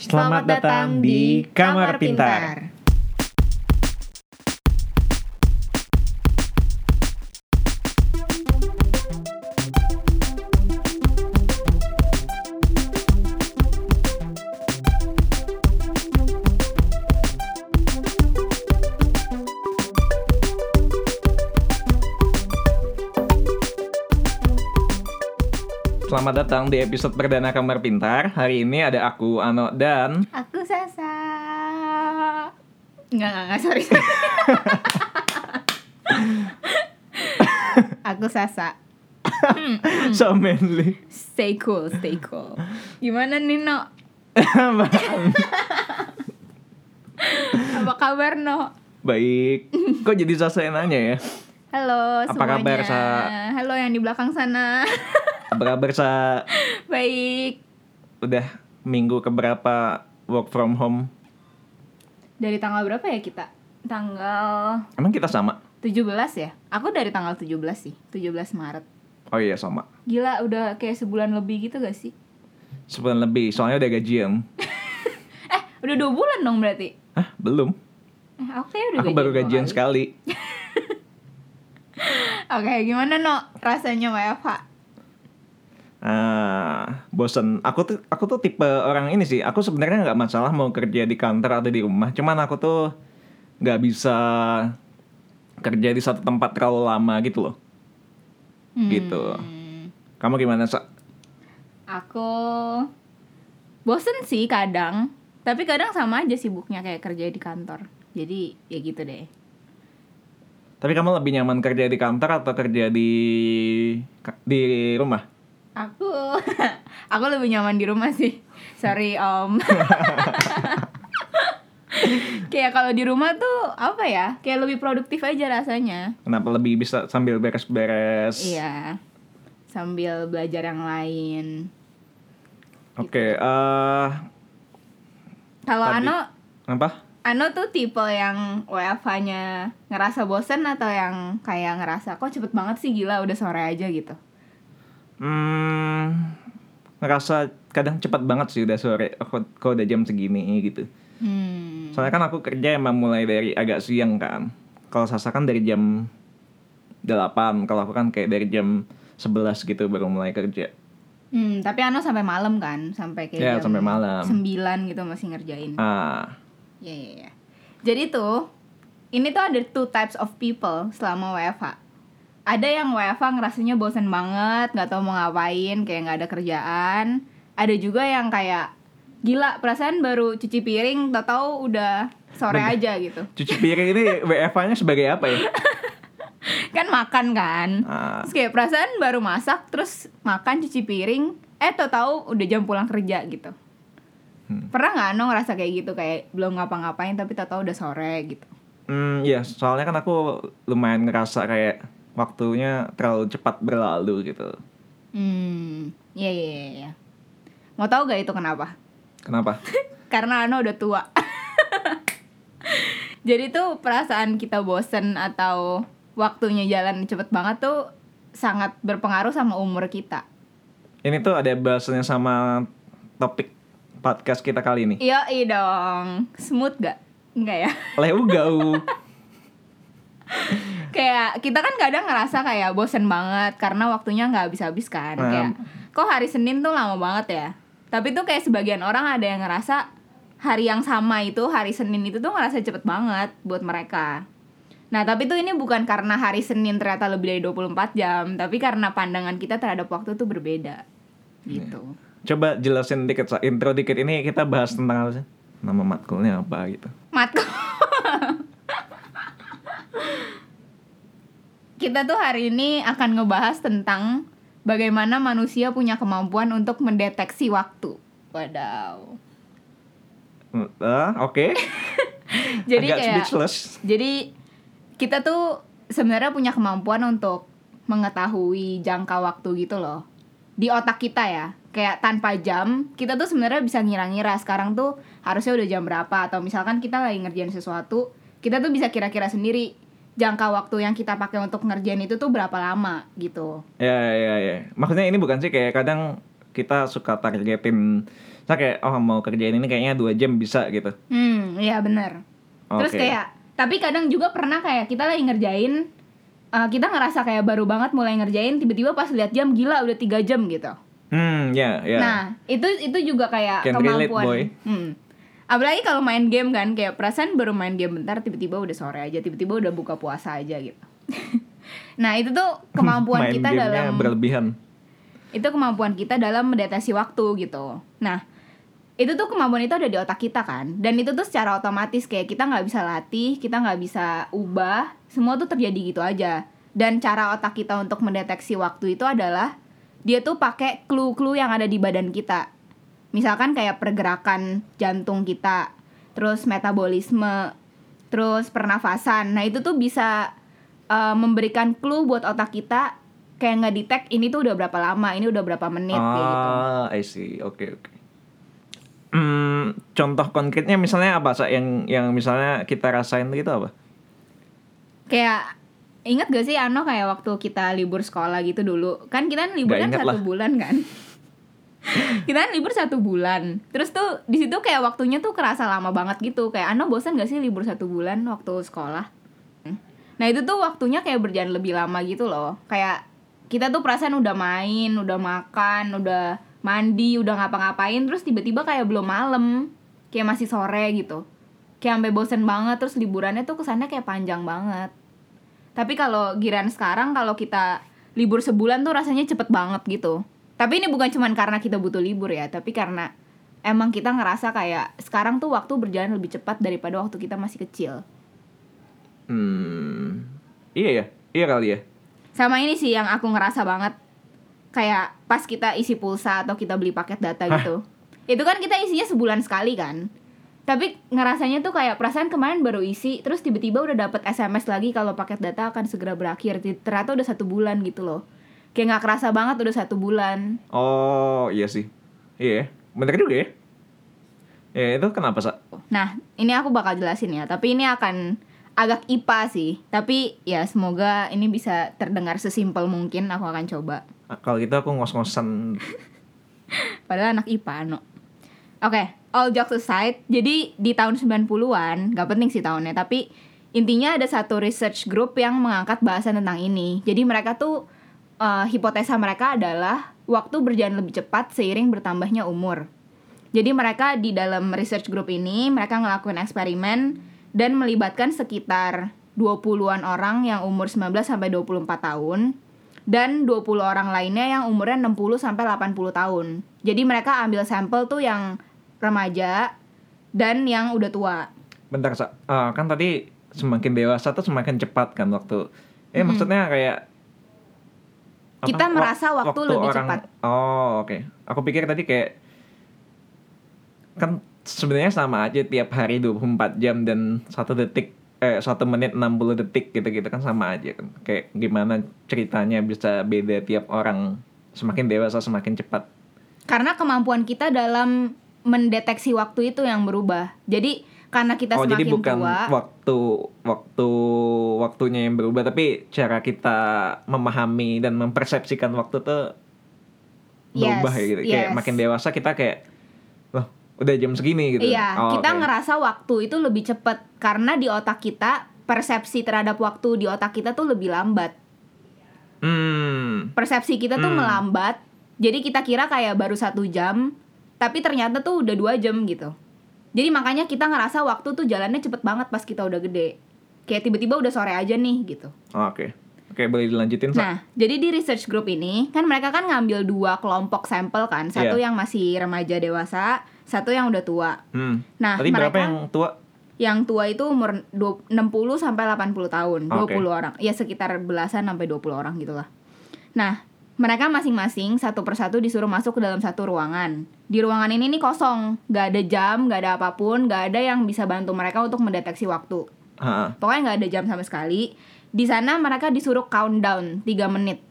Selamat datang di Kamar Pintar. Selamat datang di episode perdana Kamar Pintar. Hari ini ada aku, Ano, dan Aku Sasa. Enggak, enggak, enggak, sorry. sorry. Aku Sasa. so manly. Stay cool, stay cool. Gimana Nino? Apa kabar No? Baik. Kok jadi Sasa yang nanya ya? Halo Apa semuanya. kabar, Sa? Halo yang di belakang sana. Apa kabar, Sa? Baik. Udah minggu keberapa work from home? Dari tanggal berapa ya kita? Tanggal Emang kita sama? 17 ya? Aku dari tanggal 17 sih, 17 Maret. Oh iya, sama. Gila udah kayak sebulan lebih gitu gak sih? Sebulan lebih, soalnya udah gajian. Eh udah dua bulan dong berarti? Hah, belum. Eh, aku udah Aku baru dua gajian kali. sekali. Oke gimana no rasanya WFH? Ah, bosen. Aku tuh aku tuh tipe orang ini sih. Aku sebenarnya nggak masalah mau kerja di kantor atau di rumah. Cuman aku tuh nggak bisa kerja di satu tempat terlalu lama gitu loh. Gitu. Hmm, Kamu gimana, Sa? Aku bosen sih kadang Tapi kadang sama aja sibuknya kayak kerja di kantor Jadi ya gitu deh Tapi kamu lebih nyaman kerja di kantor atau kerja di di rumah? Aku Aku lebih nyaman di rumah sih Sorry om Kayak kalau di rumah tuh apa ya Kayak lebih produktif aja rasanya Kenapa lebih bisa sambil beres-beres? Iya Sambil belajar yang lain Oke, eh Kalau. Ano apa? Ano tuh tipe yang WFH-nya ngerasa bosen atau yang kayak ngerasa kok cepet banget sih gila udah sore aja gitu. Hmm, ngerasa kadang cepat banget sih udah sore. Kok, kok udah jam segini gitu. Hmm. Soalnya kan aku kerja emang mulai dari agak siang kan. Kalau Sasa kan dari jam 8, kalau aku kan kayak dari jam 11 gitu baru mulai kerja. Hmm, tapi Ano sampai malam kan, sampai kayak Ya, jam sampai malam. 9 gitu masih ngerjain. Ah, Iya, iya, iya. Jadi tuh ini tuh ada two types of people selama WFH. Ada yang WFH ngerasanya bosen banget, nggak tahu mau ngapain, kayak nggak ada kerjaan. Ada juga yang kayak gila perasaan baru cuci piring, tau tahu udah sore aja gitu. cuci piring ini WFH-nya sebagai apa ya? Kan makan kan. Ah, Terus kayak perasaan baru masak, terus makan cuci piring, eh tau tahu udah jam pulang kerja gitu. Hmm. Pernah nggak no ngerasa kayak gitu kayak belum ngapa-ngapain tapi tau tahu udah sore gitu. hmm, ya soalnya kan aku lumayan ngerasa kayak waktunya terlalu cepat berlalu gitu. Hmm, iya iya iya. iya. Mau tahu gak itu kenapa? Kenapa? Karena Ano udah tua. Jadi tuh perasaan kita bosen atau waktunya jalan cepet banget tuh sangat berpengaruh sama umur kita. Ini tuh ada bahasanya sama topik podcast kita kali ini. Iya iya dong. Smooth gak? Enggak ya? Leu gau. kayak kita kan kadang ngerasa kayak bosen banget karena waktunya nggak habis-habis kan Nah. kayak kok hari Senin tuh lama banget ya tapi tuh kayak sebagian orang ada yang ngerasa hari yang sama itu hari Senin itu tuh ngerasa cepet banget buat mereka nah tapi tuh ini bukan karena hari Senin ternyata lebih dari 24 jam tapi karena pandangan kita terhadap waktu tuh berbeda gitu Coba jelasin dikit, intro dikit ini kita bahas tentang apa sih? Nama matkulnya apa gitu. Matko. Kita tuh hari ini akan ngebahas tentang bagaimana manusia punya kemampuan untuk mendeteksi waktu. Wadaw. Ah, oke. Jadi Agak kayak speechless. jadi kita tuh sebenarnya punya kemampuan untuk mengetahui jangka waktu gitu loh. Di otak kita ya. Kayak tanpa jam, kita tuh sebenarnya bisa ngira-ngira sekarang tuh harusnya udah jam berapa atau misalkan kita lagi ngerjain sesuatu, kita tuh bisa kira-kira sendiri jangka waktu yang kita pakai untuk ngerjain itu tuh berapa lama gitu. Ya, ya, ya. Maksudnya ini bukan sih kayak kadang kita suka targetin Saya kayak oh mau kerjain ini kayaknya dua jam bisa gitu. Hmm, iya bener. Terus Oke. kayak, tapi kadang juga pernah kayak kita lagi ngerjain, eh, kita ngerasa kayak baru banget mulai ngerjain, tiba-tiba pas lihat jam gila udah tiga jam gitu. Hmm, ya, ya. Nah, itu itu juga kayak Can relate, kemampuan. boy. Hmm. Apalagi kalau main game kan, kayak perasaan baru main game bentar, tiba-tiba udah sore aja, tiba-tiba udah buka puasa aja gitu. nah, itu tuh kemampuan Main kita dalam berlebihan. itu kemampuan kita dalam mendeteksi waktu gitu. Nah, itu tuh kemampuan itu ada di otak kita kan, dan itu tuh secara otomatis kayak kita nggak bisa latih, kita nggak bisa ubah, semua tuh terjadi gitu aja. Dan cara otak kita untuk mendeteksi waktu itu adalah dia tuh pakai clue-clue yang ada di badan kita. Misalkan kayak pergerakan jantung kita, terus metabolisme, terus pernafasan. Nah, itu tuh bisa uh, memberikan clue buat otak kita kayak nggak detect ini tuh udah berapa lama, ini udah berapa menit kayak gitu. Ah, I see. Oke, oke. Hmm, contoh konkretnya misalnya apa, Sa? Yang yang misalnya kita rasain gitu apa? Kayak ingat gak sih Ano kayak waktu kita libur sekolah gitu dulu kan kita libur Nggak ingat satu lah. bulan kan kita kan libur satu bulan. Terus tuh di situ kayak waktunya tuh kerasa lama banget gitu. Kayak Ano bosan gak sih libur satu bulan waktu sekolah? Nah itu tuh waktunya kayak berjalan lebih lama gitu loh. Kayak kita tuh perasaan udah main udah makan udah mandi udah ngapa-ngapain terus tiba-tiba kayak belum malam. Kayak masih sore gitu. Kayak sampai bosen banget terus liburannya tuh kesannya kayak panjang banget. Tapi kalau giran sekarang kalau kita libur sebulan tuh rasanya cepet banget gitu. Tapi ini bukan cuman karena kita butuh libur ya, tapi karena emang kita ngerasa kayak sekarang tuh waktu berjalan lebih cepat daripada waktu kita masih kecil. Hmm. Iya ya. Iya kali ya. Sama ini sih yang aku ngerasa banget kayak pas kita isi pulsa atau kita beli paket data Hah? gitu. Itu kan kita isinya sebulan sekali kan. Tapi ngerasanya tuh kayak perasaan kemarin baru isi terus tiba-tiba udah dapet SMS lagi kalau paket data akan segera berakhir. Ternyata udah satu bulan gitu loh. Kayak nggak kerasa banget udah satu bulan. Oh, iya sih. Iya, ya. bener juga ya. Ya, itu kenapa, Sa? Nah, ini aku bakal jelasin ya. Tapi ini akan agak IPA sih. Tapi ya semoga ini bisa terdengar sesimpel mungkin. Aku akan coba. Ah, Kalau gitu aku ngos-ngosan. Padahal anak IPA, no. Oke, all jokes aside. Jadi di tahun 90-an, gak penting sih tahunnya. Tapi intinya ada satu research group yang mengangkat bahasan tentang ini. Jadi mereka tuh, eh, hipotesa mereka adalah waktu berjalan lebih cepat seiring bertambahnya umur. Jadi mereka di dalam research group ini mereka ngelakuin eksperimen dan melibatkan sekitar 20-an orang yang umur 19 sampai 24 tahun dan 20 orang lainnya yang umurnya 60 sampai 80 tahun. Jadi mereka ambil sampel tuh yang remaja dan yang udah tua. Bentar, Sa. Ah, kan tadi semakin dewasa tuh semakin cepat kan waktu. Eh, maksudnya kayak apa? Kita merasa waktu lebih cepat. Oh, oke. Aku pikir tadi kayak kan sebenarnya sama aja tiap hari 24 jam dan satu detik eh satu menit 60 detik gitu-gitu kan sama aja kan. Kayak gimana ceritanya bisa beda tiap orang semakin dewasa semakin cepat. Karena kemampuan kita dalam mendeteksi waktu itu yang berubah. Jadi karena kita oh, jadi semakin bukan tua, waktu waktu waktunya yang berubah tapi cara kita memahami dan mempersepsikan waktu tuh berubah Yes, ya gitu. Kayak yes. makin dewasa kita kayak loh, udah jam segini gitu. Iya, Oh, kita oke. ngerasa waktu itu lebih cepat karena di otak kita persepsi terhadap waktu di otak kita tuh lebih lambat. Hmm. Persepsi kita tuh Hmm. melambat. Jadi kita kira kayak baru satu jam, tapi ternyata tuh udah dua jam gitu. Jadi makanya kita ngerasa waktu tuh jalannya cepet banget pas kita udah gede. Kayak tiba-tiba udah sore aja nih gitu. Oh, Oke. Oke, boleh dilanjutin, Sa? Nah, jadi di research group ini kan mereka kan ngambil dua kelompok sampel kan, satu Iya. yang masih remaja dewasa, satu yang udah tua. Hmm. Nah, Tadi berapa mereka- yang tua? Yang tua itu umur du- 60 sampai 80 tahun, 20 Oke. orang. Ya sekitar belasan sampai 20 orang gitu lah. Nah, mereka masing-masing satu persatu disuruh masuk ke dalam satu ruangan. Di ruangan ini nih kosong, nggak ada jam, nggak ada apa pun, nggak ada yang bisa bantu mereka untuk mendeteksi waktu. Ha, Pokoknya nggak ada jam sama sekali. Di sana mereka disuruh countdown 3 menit.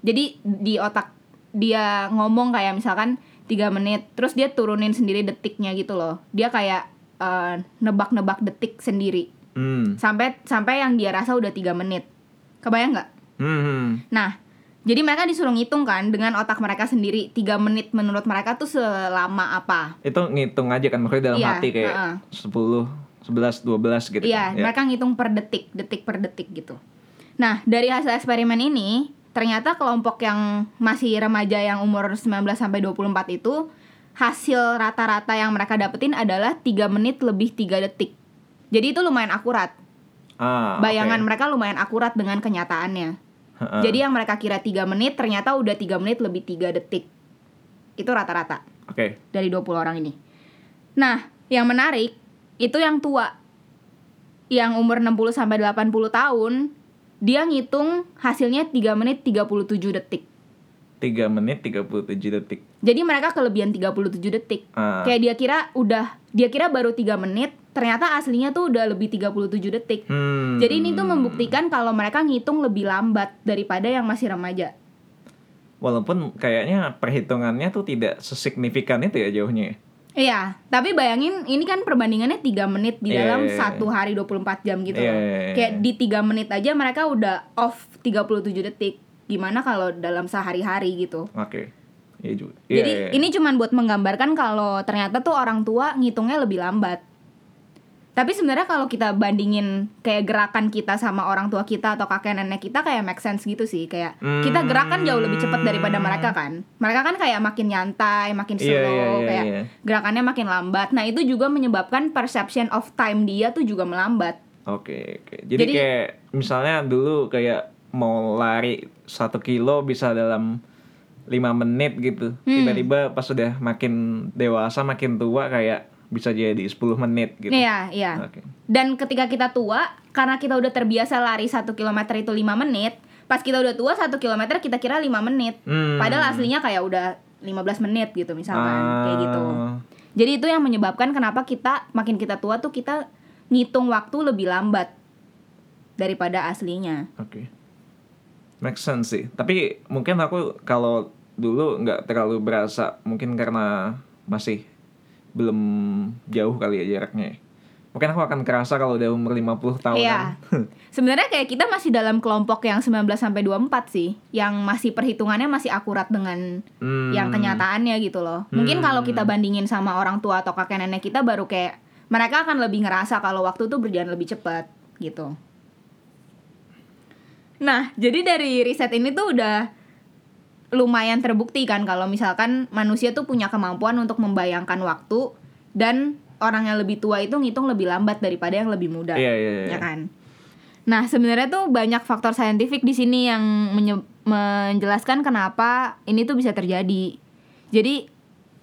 Jadi di otak dia ngomong kayak misalkan 3 menit, terus dia turunin sendiri detiknya gitu loh. Dia kayak eh, nebak-nebak detik sendiri. Hmm. Sampai sampai yang dia rasa udah 3 menit. Kebayang nggak? Hmm. Nah, Jadi mereka disuruh ngitung kan dengan otak mereka sendiri 3 menit menurut mereka tuh selama apa. Itu ngitung aja kan maksudnya dalam Iya, hati kayak heeh. 10, 11, 12 gitu. Iya, kan? Ya. mereka ngitung per detik, detik per detik gitu. Nah, dari hasil eksperimen ini, ternyata kelompok yang masih remaja yang umur 19 sampai 24 itu hasil rata-rata yang mereka dapetin adalah 3 menit lebih 3 detik. Jadi itu lumayan akurat. Ah, Bayangan oke. mereka lumayan akurat dengan kenyataannya. Heeh. Jadi yang mereka kira 3 menit ternyata udah 3 menit lebih 3 detik. Itu rata-rata Oke. dari 20 orang ini. Nah, yang menarik itu yang tua. Yang umur 60 sampai 80 tahun, dia ngitung hasilnya 3 menit 37 detik. 3 menit 37 detik. Jadi mereka kelebihan 37 detik. Ah. Kayak dia kira udah dia kira baru 3 menit, ternyata aslinya tuh udah lebih 37 detik. Hmm. Jadi ini tuh membuktikan kalau mereka ngitung lebih lambat daripada yang masih remaja. Walaupun kayaknya perhitungannya tuh tidak sesignifikan itu ya jauhnya. ya. Iya, tapi bayangin ini kan perbandingannya 3 menit di Iya, dalam iya, iya. satu hari 24 jam gitu loh. iya. Kayak di 3 menit aja mereka udah off 37 detik. Gimana kalau dalam sehari-hari gitu. Oke. Iya juga. Jadi ini cuman buat menggambarkan kalau ternyata tuh orang tua ngitungnya lebih lambat. Tapi sebenarnya kalau kita bandingin kayak gerakan kita sama orang tua kita atau kakek nenek kita kayak make sense gitu sih. Kayak kita gerakan jauh lebih cepat daripada mereka kan. Mereka kan kayak makin nyantai, makin slow, Iya, iya, iya, kayak iya. gerakannya makin lambat. Nah, itu juga menyebabkan perception of time dia tuh juga melambat. Oke, oke. Jadi, Jadi- kayak misalnya dulu kayak mau lari satu kilo bisa dalam lima menit gitu. Hmm. Tiba-tiba pas sudah makin dewasa, makin tua kayak bisa jadi 10 menit gitu. Iya, iya. Oke. Dan ketika kita tua, karena kita udah terbiasa lari satu kilometer itu 5 menit, pas kita udah tua satu kilometer kita kira 5 menit. Hmm. Padahal aslinya kayak udah 15 menit gitu misalkan, kayak gitu. Ah, Jadi itu yang menyebabkan kenapa kita makin kita tua tuh kita ngitung waktu lebih lambat daripada aslinya. Oke. Make sense sih. Tapi mungkin aku kalau dulu nggak terlalu berasa, mungkin karena masih belum jauh kali ya jaraknya. Mungkin aku akan kerasa kalau udah umur 50 tahunan. Iya. Sebenarnya kayak kita masih dalam kelompok yang 19 sampai 24 sih, yang masih perhitungannya masih akurat dengan Hmm. yang kenyataannya gitu loh. Mungkin Hmm. kalau kita bandingin sama orang tua atau kakek nenek kita baru kayak mereka akan lebih ngerasa kalau waktu tuh berjalan lebih cepat gitu. Nah, jadi dari riset ini tuh udah lumayan terbukti kan kalau misalkan manusia tuh punya kemampuan untuk membayangkan waktu dan orang yang lebih tua itu ngitung lebih lambat daripada yang lebih muda Iya, iya, iya. ya kan. Nah sebenarnya tuh banyak faktor saintifik di sini yang menjelaskan kenapa ini tuh bisa terjadi. Jadi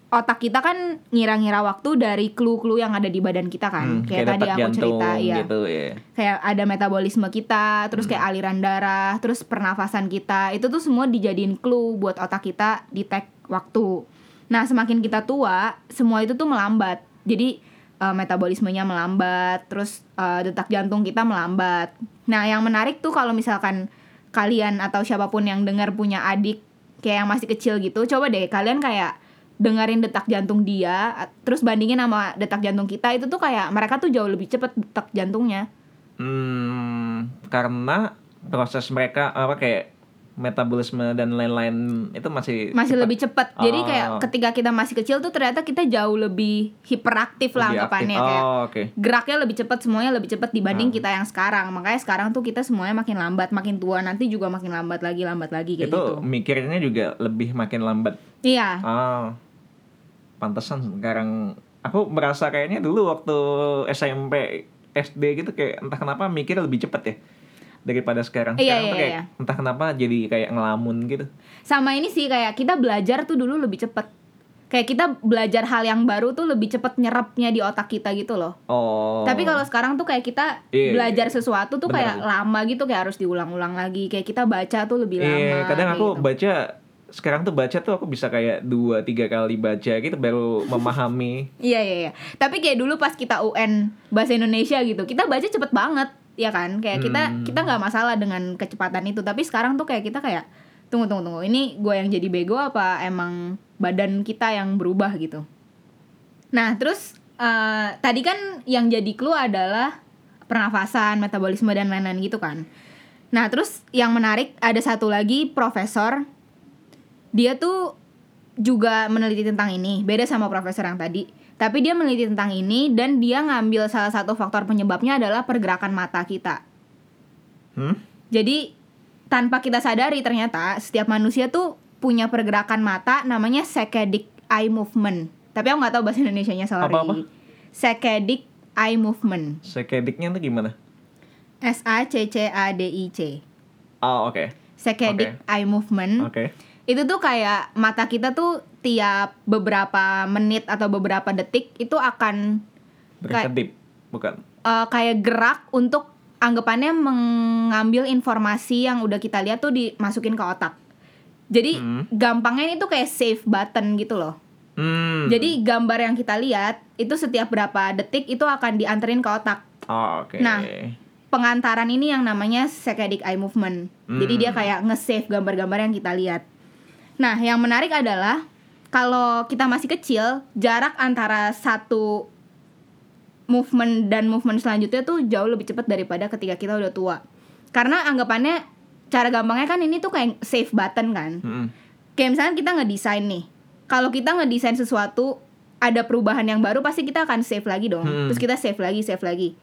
otak kita kan ngira-ngira waktu dari clue-clue yang ada di badan kita kan. Hmm, kayak, tadi detak aku cerita ya. gitu ya. Kayak ada metabolisme kita, terus kayak aliran darah, terus pernafasan kita. Itu tuh semua dijadiin clue buat otak kita detect waktu. Nah, semakin kita tua, semua itu tuh melambat. Jadi eh, metabolismenya melambat, terus eh, detak jantung kita melambat. Nah, yang menarik tuh kalau misalkan kalian atau siapa pun yang dengar punya adik kayak yang masih kecil gitu, coba deh kalian kayak dengerin detak jantung dia, terus bandingin sama detak jantung kita itu tuh kayak mereka tuh jauh lebih cepet detak jantungnya. Hmm, karena proses mereka apa kayak metabolisme dan lain-lain itu masih Masih cepat. lebih cepet. Jadi Oh. kayak ketika kita masih kecil tuh ternyata kita jauh lebih hiperaktif lah Lebih anggapannya aktif. kayak Oh, oke. geraknya lebih cepat semuanya lebih cepat dibanding Ah. kita yang sekarang makanya sekarang tuh kita semuanya makin lambat makin tua nanti juga makin lambat lagi lambat lagi kayak Itu gitu mikirnya juga lebih makin lambat. iya Ah. Pantesan sekarang aku merasa kayaknya dulu waktu SMP SD gitu kayak entah kenapa mikir lebih cepet ya daripada sekarang. Iya, Sekarang tuh iya, kayak iya. entah kenapa jadi kayak ngelamun gitu. sama ini sih kayak kita belajar tuh dulu lebih cepet kayak kita belajar hal yang baru tuh lebih cepet nyerapnya di otak kita gitu loh Oh. tapi kalau sekarang tuh kayak kita Iya, belajar iya. sesuatu tuh Bener kayak lama gitu kayak harus diulang-ulang lagi kayak kita baca tuh lebih lama Iya, kadang aku gitu. baca sekarang tuh baca tuh aku bisa kayak dua tiga kali baca gitu baru memahami. Iya iya iya. Tapi kayak dulu pas kita UN bahasa Indonesia gitu, kita baca cepet banget, ya kan? Kayak kita Hmm. kita nggak masalah dengan kecepatan itu. Tapi sekarang tuh kayak kita kayak tunggu tunggu tunggu. Ini gue yang jadi bego apa emang badan kita yang berubah gitu? Nah terus eh, tadi kan yang jadi clue adalah pernafasan, metabolisme dan lain-lain gitu kan. Nah, terus yang menarik ada satu lagi profesor. Dia tuh juga meneliti tentang ini, beda sama profesor yang tadi. Tapi dia meneliti tentang ini dan dia ngambil salah satu faktor penyebabnya adalah pergerakan mata kita. Hmm? Jadi tanpa kita sadari ternyata setiap manusia tuh punya pergerakan mata namanya saccadic eye movement. Tapi aku nggak tahu bahasa Indonesianya sorry. Apa-apa? Saccadic eye movement. Sekediknya tuh gimana? S A C C A D I C. Oh, oke. Saccadic eye movement. Oke. Itu tuh kayak mata kita tuh tiap beberapa menit atau beberapa detik itu akan Berkedip, bukan. eh, kayak gerak untuk anggapannya mengambil informasi yang udah kita lihat tuh dimasukin ke otak. Jadi Hmm. gampangnya ini tuh kayak save button gitu loh. Hmm. Jadi gambar yang kita lihat itu setiap berapa detik itu akan dianterin ke otak. Oh, oke. Nah. Pengantaran ini yang namanya saccadic eye movement. Jadi Hmm. dia kayak nge-save gambar-gambar yang kita lihat. Nah, yang menarik adalah kalau kita masih kecil, jarak antara satu movement dan movement selanjutnya tuh jauh lebih cepat daripada ketika kita udah tua. Karena anggapannya cara gampangnya kan ini tuh kayak save button kan. Mm-mm. Kayak misalnya kita ngedesain nih. Kalau kita ngedesain sesuatu ada perubahan yang baru pasti kita akan save lagi dong. Hmm. Terus kita save lagi, save lagi.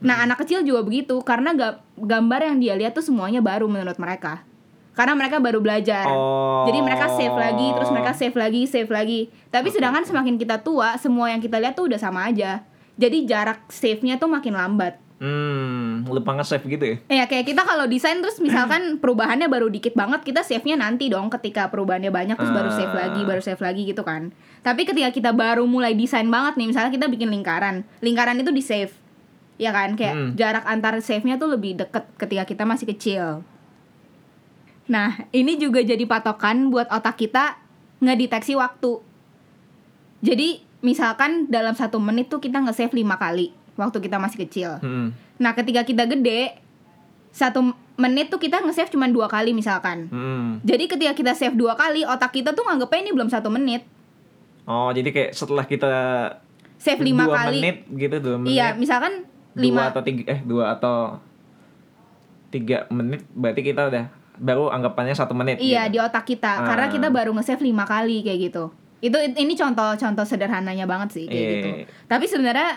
Nah, anak kecil juga begitu karena ga- gambar yang dia lihat tuh semuanya baru menurut mereka. Karena mereka baru belajar. Oh. Jadi mereka save lagi, terus mereka save lagi, save lagi. Tapi sedangkan semakin kita tua, semua yang kita lihat tuh udah sama aja. Jadi jarak save-nya tuh makin lambat. Hmm, lupa nge-save gitu ya? Ya kayak kita kalau desain terus misalkan perubahannya baru dikit banget, kita save-nya nanti dong ketika perubahannya banyak terus baru save Ah. lagi, baru save lagi gitu kan. Tapi ketika kita baru mulai desain banget nih, misalnya kita bikin lingkaran. Lingkaran itu di save. Ya kan? Kayak Hmm. jarak antar save-nya tuh lebih deket ketika kita masih kecil. Nah, ini juga jadi patokan buat otak kita ngedeteksi waktu. Jadi, misalkan dalam satu menit tuh kita nge-save lima kali waktu kita masih kecil. Hmm. Nah, ketika kita gede, satu menit tuh kita nge-save cuma dua kali misalkan. Hmm. Jadi ketika kita save dua kali, otak kita tuh nganggepnya ini belum satu menit. Oh, jadi kayak setelah kita Save lima dua kali. menit gitu, dua menit. Iya, misalkan dua lima. atau tiga eh dua atau tiga menit berarti kita udah baru anggapannya satu menit Iya, gitu. di otak kita. Karena Ah. kita baru nge-save lima kali kayak gitu. Itu ini contoh-contoh sederhananya banget sih kayak Iya. gitu. Tapi sebenarnya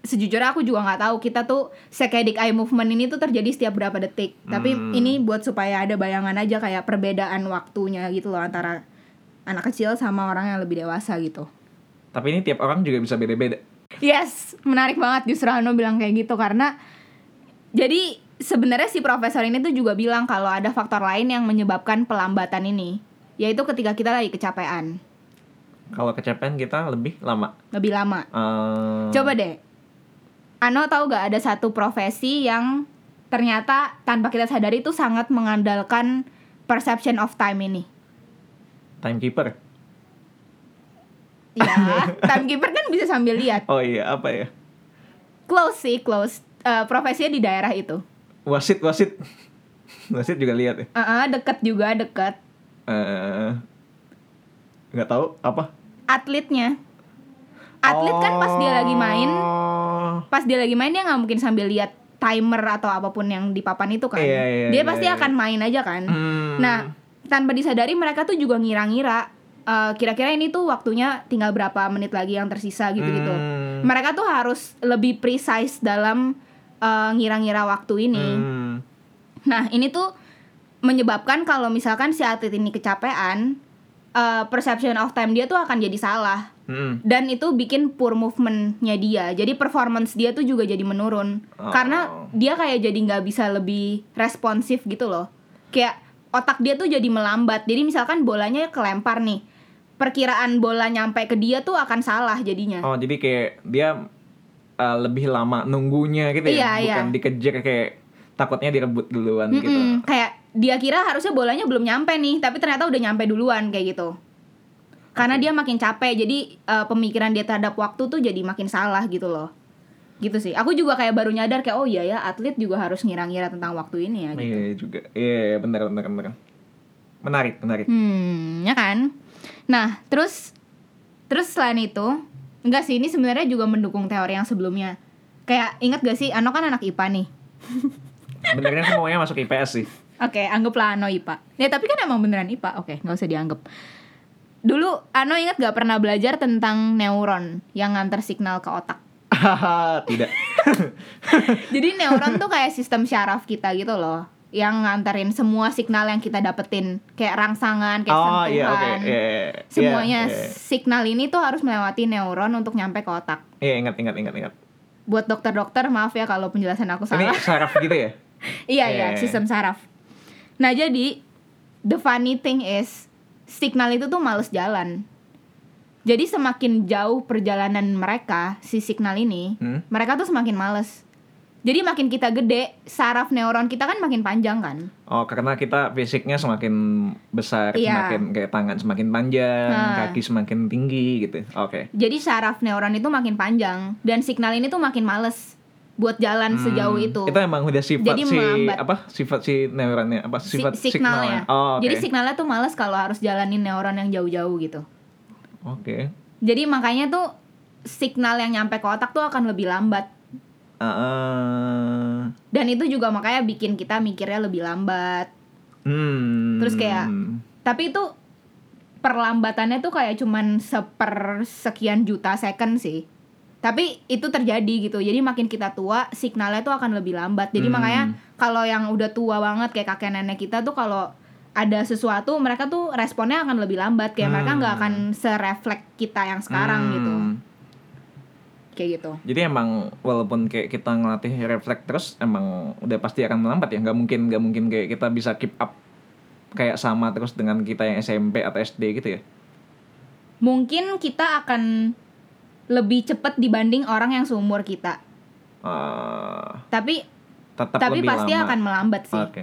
sejujurnya aku juga nggak tahu kita tuh saccadic eye movement ini tuh terjadi setiap berapa detik. Tapi Hmm. ini buat supaya ada bayangan aja kayak perbedaan waktunya gitu loh antara anak kecil sama orang yang lebih dewasa gitu. tapi ini tiap orang juga bisa beda-beda Yes, menarik banget justru Hano bilang kayak gitu karena jadi sebenarnya si profesor ini tuh juga bilang kalau ada faktor lain yang menyebabkan pelambatan ini, yaitu ketika kita lagi kecapean, kalau kecapean kita lebih lama lebih lama. Eh, Coba deh. Ano tahu gak ada satu profesi yang ternyata tanpa kita sadari itu sangat mengandalkan perception of time ini. timekeeper Ya, timekeeper kan bisa sambil lihat. oh iya apa ya Close sih, close. Eh, profesinya di daerah itu. Wasit wasit wasit juga lihat ya Eh, deket juga, deket. Eh, nggak tahu apa atletnya atlet kan pas dia lagi main Oh. pas dia lagi main dia nggak mungkin sambil lihat timer atau apa pun yang di papan itu kan Iya, iya, dia iya, pasti iya. akan main aja kan Hmm. nah tanpa disadari mereka tuh juga ngira-ngira eh, kira-kira ini tuh waktunya tinggal berapa menit lagi yang tersisa gitu-gitu Hmm. mereka tuh harus lebih precise dalam eh, ngira-ngira waktu ini Hmm. Nah, ini tuh menyebabkan kalau misalkan si atlet ini kecapean, eh, perception of time dia tuh akan jadi salah. Hmm. Dan itu bikin poor movementnya dia. Jadi performance dia tuh juga jadi menurun. Oh. Karena dia kayak jadi nggak bisa lebih responsif gitu loh. Kayak otak dia tuh jadi melambat. Jadi misalkan bolanya kelempar nih. Perkiraan bola nyampe ke dia tuh akan salah jadinya. Oh jadi kayak dia uh, lebih lama nunggunya gitu ya, Iya, bukan iya. dikejar kayak takutnya direbut duluan gitu. Mm-mm, kayak dia kira harusnya bolanya belum nyampe nih, tapi ternyata udah nyampe duluan kayak gitu. Karena dia makin capek, jadi eh, pemikiran dia terhadap waktu tuh jadi makin salah gitu loh. Gitu sih. Aku juga kayak baru nyadar kayak oh iya ya atlet juga harus ngira-ngira tentang waktu ini ya gitu. Iya juga. Iya iya, benar benar benar. Menarik menarik. Hmm, ya kan? Nah, terus terus selain itu, enggak sih ini sebenarnya juga mendukung teori yang sebelumnya. Kayak ingat gak sih Ano kan anak IPA nih. Sebenarnya aku maunya masuk IPS sih. Oke, anggaplah Ano IPA. Ya tapi kan emang beneran IPA. Oke, nggak usah dianggap. Dulu Ano ingat gak pernah belajar tentang neuron yang nganter signal ke otak. Tidak. Jadi neuron tuh kayak sistem syaraf kita gitu loh yang nganterin semua signal yang kita dapetin kayak rangsangan, kayak oh sentuhan. iya oke. Iya, iya. Semuanya Iya, iya. signal ini tuh harus melewati neuron untuk nyampe ke otak. Iya ingat ingat ingat ingat. Buat dokter-dokter maaf ya kalau penjelasan aku Ini salah. saraf gitu ya? iya Iya, iya, iya. sistem saraf. Nah, jadi the funny thing is signal itu tuh males jalan. Jadi semakin jauh perjalanan mereka si signal ini, Hmm? mereka tuh semakin males. Jadi makin kita gede, saraf neuron kita kan makin panjang kan. Oh karena kita fisiknya semakin besar, Iya. semakin kayak tangan semakin panjang, Nah. kaki semakin tinggi gitu. Oke. Jadi saraf neuron itu makin panjang dan signal ini tuh makin males buat jalan Hmm, sejauh itu. Itu emang udah sifat Jadi si melambat. apa? Sifat si neuronnya apa? Si- Sifat signalnya. Oh, oke. Jadi signalnya tuh males kalau harus jalanin neuron yang jauh-jauh gitu. Oke. Jadi makanya tuh signal yang nyampe ke otak tuh akan lebih lambat. Ah. Dan itu juga makanya bikin kita mikirnya lebih lambat. hmm. Terus kayak- Tapi itu perlambatannya tuh kayak cuman seper sekian juta second sih. Tapi itu terjadi gitu. Jadi makin kita tua, signalnya tuh akan lebih lambat. Jadi Hmm. makanya kalau yang udah tua banget kayak kakek nenek kita tuh kalau ada sesuatu mereka tuh responnya akan lebih lambat kayak mereka Hmm. nggak akan serefleks kita yang sekarang Hmm. gitu kayak gitu Jadi emang walaupun kayak kita ngelatih refleks terus emang udah pasti akan melambat ya. Nggak mungkin nggak mungkin kayak kita bisa keep up kayak sama terus dengan kita yang SMP atau SD gitu ya. mungkin kita akan lebih cepat dibanding orang yang seumur kita Ah, tapi tetap tapi lebih pasti lama. akan melambat sih Oke.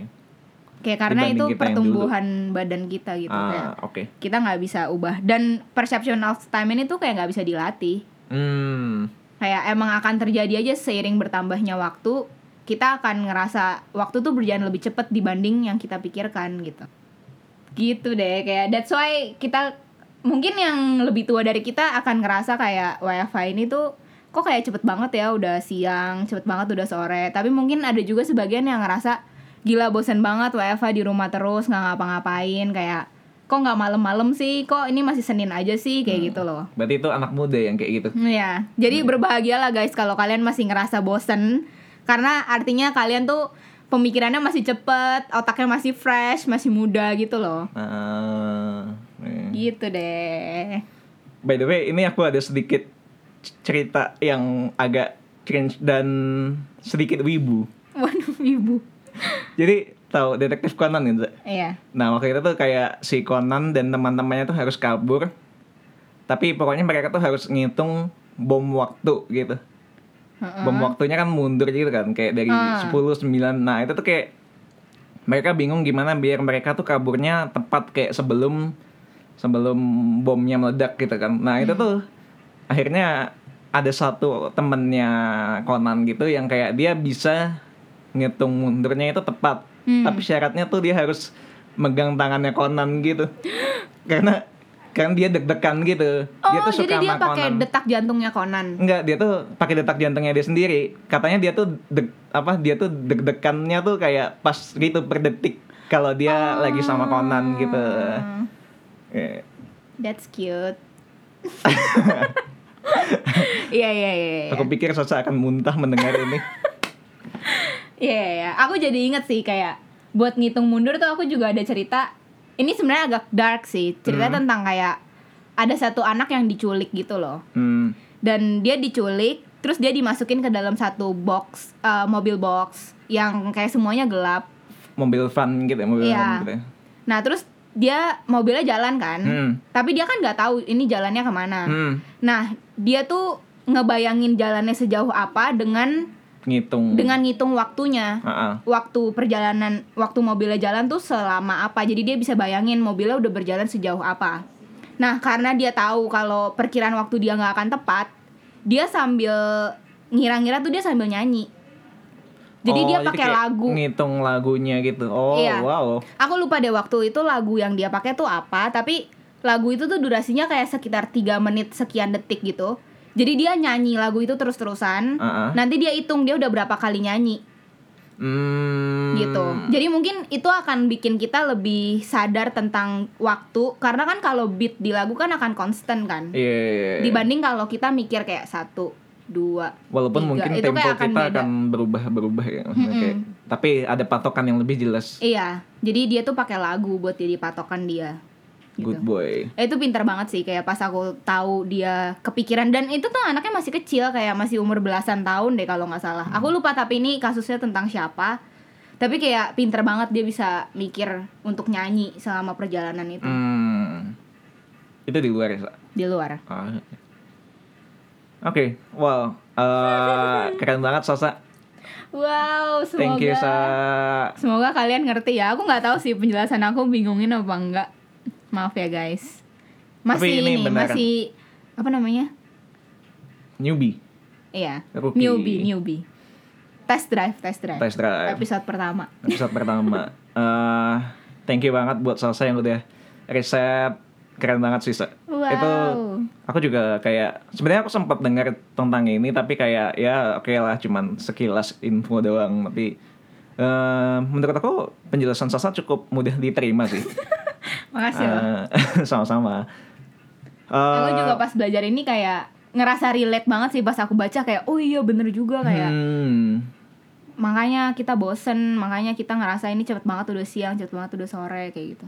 kayak karena Dibanding itu pertumbuhan badan kita gitu kayak Ah, oke. kita nggak bisa ubah dan perception of time ini tuh kayak nggak bisa dilatih Hmm. Kayak emang akan terjadi aja seiring bertambahnya waktu kita akan ngerasa waktu tuh berjalan lebih cepat dibanding yang kita pikirkan gitu. Gitu deh kayak that's why kita mungkin yang lebih tua dari kita akan ngerasa kayak wifi ini tuh kok kayak cepet banget ya udah siang cepet banget udah sore. Tapi mungkin ada juga sebagian yang ngerasa gila bosen banget wifi di rumah terus nggak ngapa-ngapain. Kayak kok nggak malam-malam sih kok ini masih senin aja sih kayak gitu loh Berarti itu anak muda yang kayak gitu. Iya, jadi berbahagialah guys kalau kalian masih ngerasa bosen karena artinya kalian tuh pemikirannya masih cepet, otaknya masih fresh, masih muda gitu loh. Ah, eh. Gitu deh. By the way, ini aku ada sedikit cerita yang agak cringe dan sedikit wibu. Waduh, ibu. Jadi tahu detektif Conan gitu. Iya. Nah waktu itu tuh kayak si Conan dan teman-temannya tuh harus kabur. Tapi pokoknya mereka tuh harus ngitung bom waktu gitu. Heeh. Bom waktunya kan mundur gitu kan kayak dari Ah. 10 9. Nah, itu tuh kayak mereka bingung gimana biar mereka tuh kaburnya tepat kayak sebelum sebelum bomnya meledak gitu kan. Nah, itu Hmm. tuh akhirnya ada satu temennya Conan gitu yang kayak dia bisa ngitung mundurnya itu tepat. Hmm. Tapi syaratnya tuh dia harus megang tangannya Conan gitu. Karena kan dia deg-degan gitu. Oh, dia tuh suka jadi dia pakai detak jantungnya Conan. Enggak, dia tuh pakai detak jantungnya dia sendiri. Katanya dia tuh deg apa dia tuh deg-degannya tuh kayak pas gitu per detik kalau dia lagi sama Conan gitu. Hmm, Eh, That's cute. Iya iya iya. iya. Aku pikir Sasa akan muntah mendengar ini. Iya, iya, iya. aku jadi inget sih kayak buat ngitung mundur tuh aku juga ada cerita. Ini sebenarnya agak dark sih. Cerita Hmm. tentang kayak ada satu anak yang diculik gitu loh. Hmm. Dan dia diculik, terus dia dimasukin ke dalam satu box, eh, mobil box yang kayak semuanya gelap. Mobil van gitu ya, mobil Iya. van gitu ya. Nah, terus dia mobilnya jalan kan, Hmm. tapi dia kan nggak tahu ini jalannya ke mana. Hmm. Nah, dia tuh ngebayangin jalannya sejauh apa dengan Ngitung. dengan ngitung waktunya. Ah. waktu perjalanan waktu mobilnya jalan tuh selama apa jadi dia bisa bayangin mobilnya udah berjalan sejauh apa nah karena dia tahu kalau perkiraan waktu dia nggak akan tepat dia sambil ngira-ngira tuh dia sambil nyanyi jadi Oh, dia pakai lagu Ngitung lagunya gitu. Oh, Iya. wow. aku lupa deh waktu itu lagu yang dia pakai tuh apa tapi lagu itu tuh durasinya kayak sekitar 3 menit sekian detik gitu jadi dia nyanyi lagu itu terus-terusan Ah, ah. nanti dia hitung dia udah berapa kali nyanyi Hmm. gitu. Jadi mungkin itu akan bikin kita lebih sadar tentang waktu karena kan kalau beat di lagu kan akan konstan kan. Iya. iya, iya. Dibanding kalau kita mikir kayak satu, dua, Walaupun tiga. mungkin itu tempo akan kita beda. akan berubah-berubah ya. maksudnya kayak- tapi ada patokan yang lebih jelas. Iya, jadi dia tuh pakai lagu buat jadi patokan dia. Gitu. Good boy. Eh, itu pintar banget sih kayak pas aku tahu dia kepikiran dan itu tuh anaknya masih kecil kayak masih umur belasan tahun deh kalau nggak salah. Aku lupa tapi ini kasusnya tentang siapa. Tapi kayak pinter banget dia bisa mikir untuk nyanyi selama perjalanan itu Hmm. Itu di luar ya, Sa? di luar. Ah. Oke, wow, eh, keren banget Sasa. Wow, semoga Thank you Sa. semoga kalian ngerti ya. Aku nggak tahu sih penjelasan aku bingungin apa enggak. Maaf ya guys. Masih Tapi ini ini, beneran. masih apa namanya? Newbie, Iya, Rookie. newbie, newbie. Test drive, test drive. test drive. Episode pertama. episode pertama. Eh, thank you banget buat Salsa yang udah riset keren banget sih. Wow. Itu aku juga kayak sebenarnya aku sempat dengar tentang ini tapi kayak ya oke lah cuman sekilas info doang tapi eh, menurut aku penjelasan Salsa cukup mudah diterima sih. Makasih loh. Eh, sama-sama. Aku Eh, juga pas belajar ini kayak ngerasa relate banget sih pas aku baca kayak oh iya bener juga kayak hmm, makanya kita bosen makanya kita ngerasa ini cepet banget udah siang cepet banget udah sore kayak gitu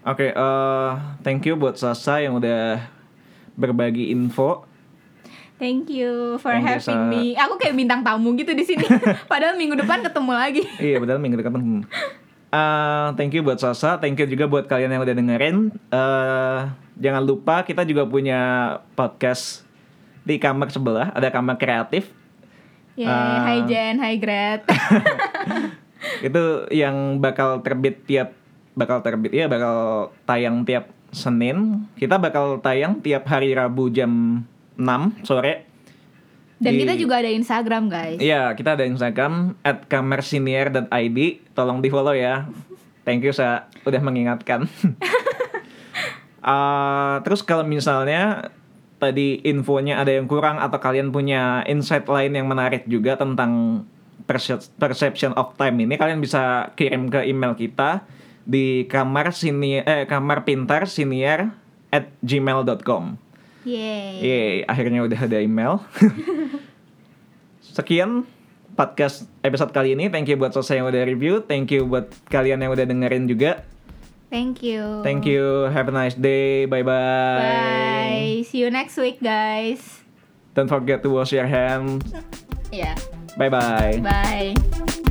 Oke, eh, thank you buat Sasa yang udah berbagi info. Thank you for Thank you, having Sa. me. Aku kayak bintang tamu gitu di sini. Padahal minggu depan ketemu lagi. iya, betul minggu depan. Eh, thank you buat Sasa, thank you juga buat kalian yang udah dengerin. Eh, jangan lupa kita juga punya podcast di kamar sebelah, ada kamar kreatif. Yeay, Ah. hi Jen, hi Gret. Itu yang bakal terbit tiap bakal terbit ya bakal tayang tiap Senin. Kita bakal tayang tiap hari Rabu jam 6 sore. Dan Di- kita juga ada Instagram guys. Iya, kita ada Instagram at kamersinier.id. Tolong di follow ya. Thank you sa udah mengingatkan. Ah, terus kalau misalnya tadi infonya ada yang kurang atau kalian punya insight lain yang menarik juga tentang perce- perception of time ini, kalian bisa kirim ke email kita di kamar sini eh kamar pintar siniar at gmail.com. Yeay. Yeay, akhirnya udah ada email. Sekian podcast episode kali ini. Thank you buat selesai yang udah review. Thank you buat kalian yang udah dengerin juga. Thank you. Thank you. Have a nice day. Bye-bye. Bye. See you next week guys. Don't forget to wash your hands. Ya. Bye-bye. Bye.